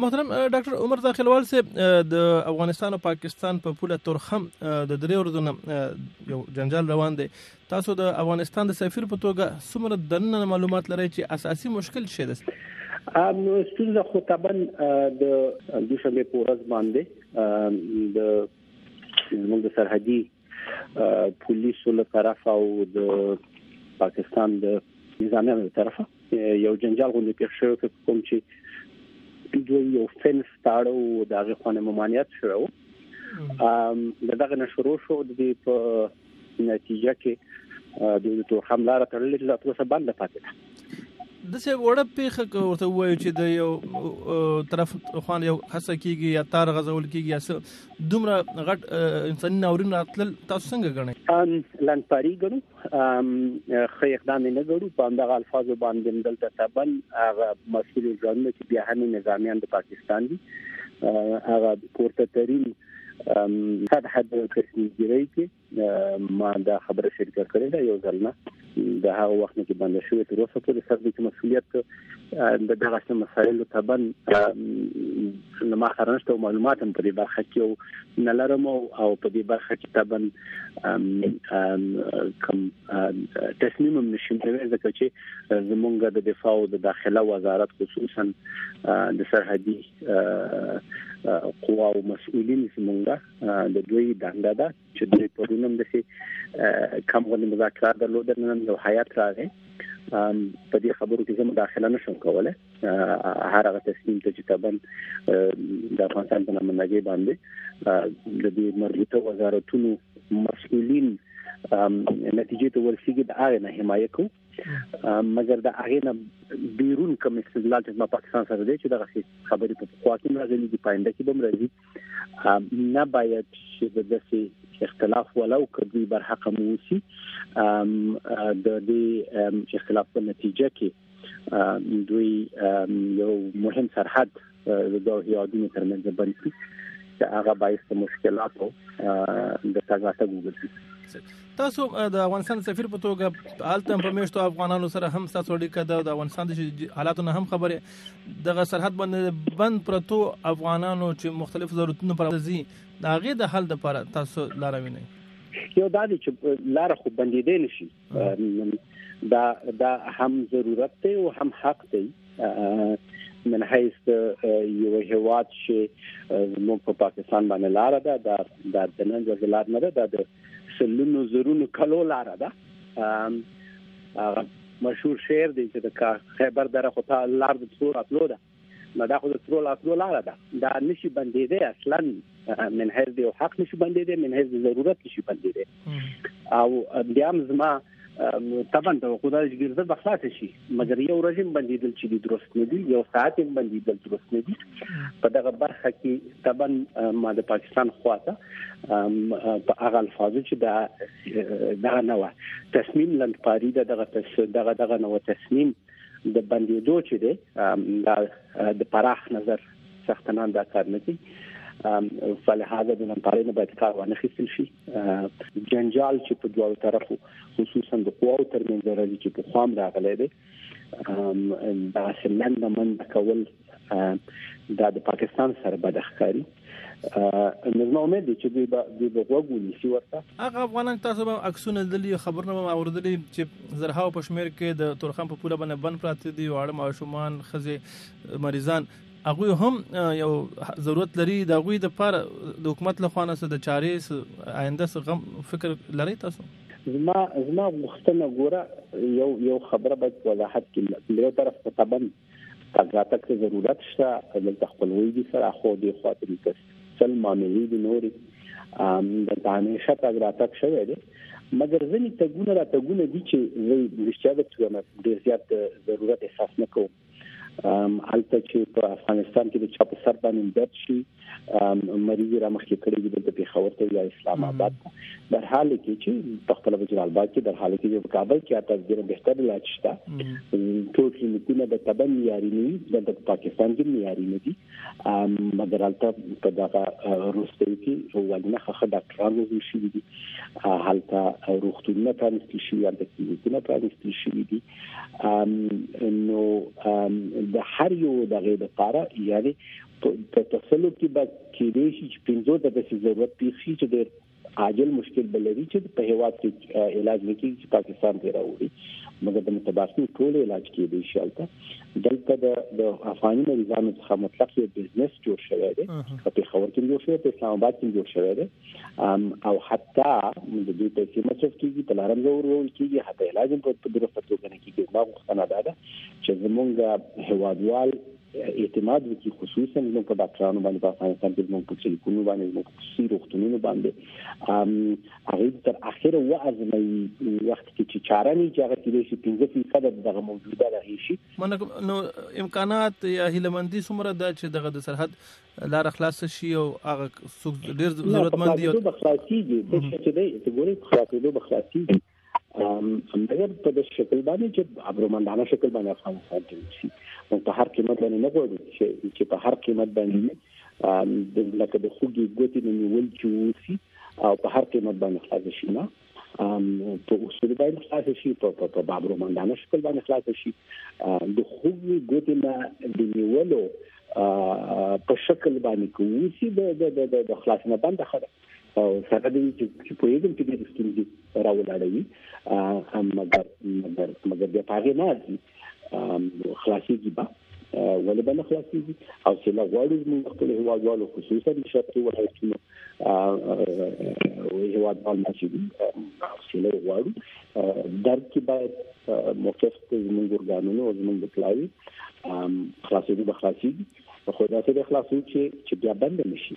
محترم ډاکټر عمر داخلوال صاحب د افغانستان او پاکستان په پوله تورخم د درې ورځو نه یو جنجال روان دی تاسو د افغانستان د سفیر په توګه څومره دننه معلومات لرئ چې اساسي مشکل څه دی نو ستونزه خو طبعا د دوشنبه په ورځ باندې د زموږ د سرحدي پولیسو له طرف او د پاکستان د نظامیانو له طرف یو جنجال غونډه پیښ شو چې کوم چې دوی یو فنس تاړو د هغه خونه ممانعت شو ام دغه نشورو شو د دې په نتیجه کې د تور حمله را تړلې چې تاسو باندې پاتې د څه وړه پیخه ورته وایو چې د یو طرف خوان یو هڅه کیږي یا تار غزول کیږي یا څه دومره غټ انساني ناورین راتل تاسو څنګه غنئ ان لنپاری غنو خو اقدام نه غړو په همدغه الفاظو باندې دلته تبن هغه مسول ځانونه چې بیا هم نظامیان د پاکستان دي هغه پورته ترين سطح د کشمیر کې ما دا خبره شریکه کړې ده یو ځل نه د هغه وخت نه چې باندې شوې تر اوسه پورې سر دې مسولیت د دغه څه مسایلو تبن نو ما خرنشته معلومات هم په دې برخه کې نه لرم او په دې برخه کې تبن کوم تصمیم هم نشم کوي ځکه چې زمونږ د دفاع او د داخله وزارت خصوصا د سرحدي قواو مسؤلین زمونږ د دوی دنده ده چې دوی پرونم د سي کم غونډه مذاکرات درلودل نن یو حیات راغی په دې خبرو کې زموږ داخله نشم کوله هر هغه تصمیم ته چې تبن د افغانستان په نامه نګي باندې د دې مربوطه وزارتونو مسؤلین نتیجې ته ورسیږي د هغه نه حمایت کوو مګر دا هغه نه بیرون کوم استدلال چې ما پاکستان سره دی چې دغه خبرې په خوا کې راځي چې پاینده کې بم راځي نه باید چې د داسې اختلاف ولو کدي بر حق موسی د دې اختلاف په نتیجه کې دوی یو مهم سرحد د دوه هیوادونو ترمنځ بند شي چې هغه باعث د مشکلاتو د تګاتګ وګرځي تاسو د افغانستان سفیر په توګه حالت په میشتو افغانانو سره هم تاسو اړیکه د افغانستان د حالاتو نه هم خبره دغه سرحد باندې بند پرتو افغانانو چې مختلف ضرورتونو پر ځي دا غي د حل لپاره تاسو لاروي نه یو دا چې لار خو بندیدې نشي دا دا هم ضرورت دی او هم حق دی من حیث د یو هواد چې موږ په پاکستان باندې لار ده دا د نن ورځې لار نه ده د سلونو زرونو کلو لار ده مشهور شعر دی چې د خیبر دره خو ته لار د څور اتلو ده نو دا خو د ترو لاسلو لاره ده دا نشي بندیدې اصلا من هیڅ دی حق نشي بندیدې من هیڅ ضرورت نشي بندیدې او بیا زما طبعا د خدای ګرځه د خلاص شي مګر یو رژیم باندې دل چې درست نه دی یو ساعت باندې دل درست نه دی په دغه برخه کې طبعا ما د پاکستان خواته په هغه الفاظو چې دا دا نه و تصمیم لند پاري دغه دغه دغه نو تصمیم د بندیدو چې دی دا د پراخ نظر سختنان دا کار نه کوي فلهذا د نن په اړه باید کار ونه خېستل شي جنجال چې په دوه طرفو خصوصا د قواو ترمنځ راځي چې په خام راغلي دي دا سلند من کول دا د پاکستان سره بد ښکاری نو زما امید دی چې دوی به دوی به وګوري چې ورته هغه افغانان تاسو به عکسونه دلی خبرونه به اوردلی چې زرهاو په شمیر کې د تورخم په پوله باندې بند پراته دي او اړه ماشومان خزه مریضان هغه هم یو ضرورت لري د غوي د پر د حکومت له خوانه سره د چارې آینده سره غم فکر لري تاسو زما زما مختنه ګوره یو یو خبره باید وضاحت کړم له طرف ته طبعا تګ راتګ ته ضرورت شته دلته خپل وی دي سره خو دی خو تر څل معاملې دي نوري دلته همیشه تګ راتګ شوی دی مګر ځینې تګونه را تګونه دي چې زه رښتیا د توګه ډیر زیات ضرورت احساس نه کوم البته چې په افغانستان کې د چا په سر باندې درد شي مریض را مخکې کړی دی د پیښور ته یا اسلام آباد در حال کې چې په خپل وجلال باغ کې در حال کې چې په کابل کې اته ډیر بهتر علاج شته ټول کلینیکونه د تبن یاري نه د پاکستان کې یاري نه دي مګر البته په دغه روسي کې ولنه خخه ډاکټران وزن شي دي حالته روغتونونه پرانستل شي یا د کلینیکونه پرانستل شي دي نو د هر یو دغه لپاره یعنی په تسلو کې به کېدې شي چې پنځو ته داسې ضرورت پیښ شي چې ډېر عاجل مشکل بلري چې په هیواد کې علاج نکړي چې پاکستان ته راوړي مګر د متباسن ټول علاج کې دی شالته دلته د افغاني مریضانو څخه مطلق یو بزنس جوړ شوی دی په خبر کې جوړ شوی په اسلام آباد کې جوړ شوی دی او حتی د دې پیسې مصرف کیږي په لارم زور ورول کیږي حتی علاج په درسته توګه نه کیږي ما غوښتنه ده چې زمونږ هیوادوال اعتماد وکړي خصوصا موږ په ډاکټرانو باندې په افغانستان کې موږ په کلینیکونو باندې موږ په سیرو روغتونونو باندې ام هغه تر اخره و ازمایي وخت کې چې چاره نه چې هغه کې شي 15% دغه موجوده رهي شي نو امکانات یا هیلمندي څومره ده چې دغه د سرحد لار خلاص شي او هغه ډیر ضرورتمند دي او خلاصيږي د څه چې دی چې ګوري خلاصېدو بخلاصيږي مګر په داسې شکل باندې چې ابرومندانه شکل باندې افغانستان ته وشي موږ په هر قیمت باندې نه غواړو چې په هر قیمت باندې د لکه د خوږي ګوتې نه نیول چې وسی او په هر قیمت باندې خلاص شي نه په اصول باندې خلاص شي په په بابرومندانه شکل باندې خلاص شي د خوږي ګوتې نه د نیولو په شکل باندې کوي چې د د د خلاص نه باندې خلاص او سره دې چې په یوه کې د ستونزې راولاړوي هم مګر مګر مګر بیا پاره نه دي خلاصيږي به ولې باندې خلاصيږي او چې لا غواړو موږ خپل هیوادوالو خصوصا د شرقي ولایتونو هیوادوال چې چې لا غواړو درک کې باید موقف ته موږ ورغانو او موږ بتلاوي خلاصيږي به خلاصيږي خو دا څه د خلاصو چې چې بیا بند نشي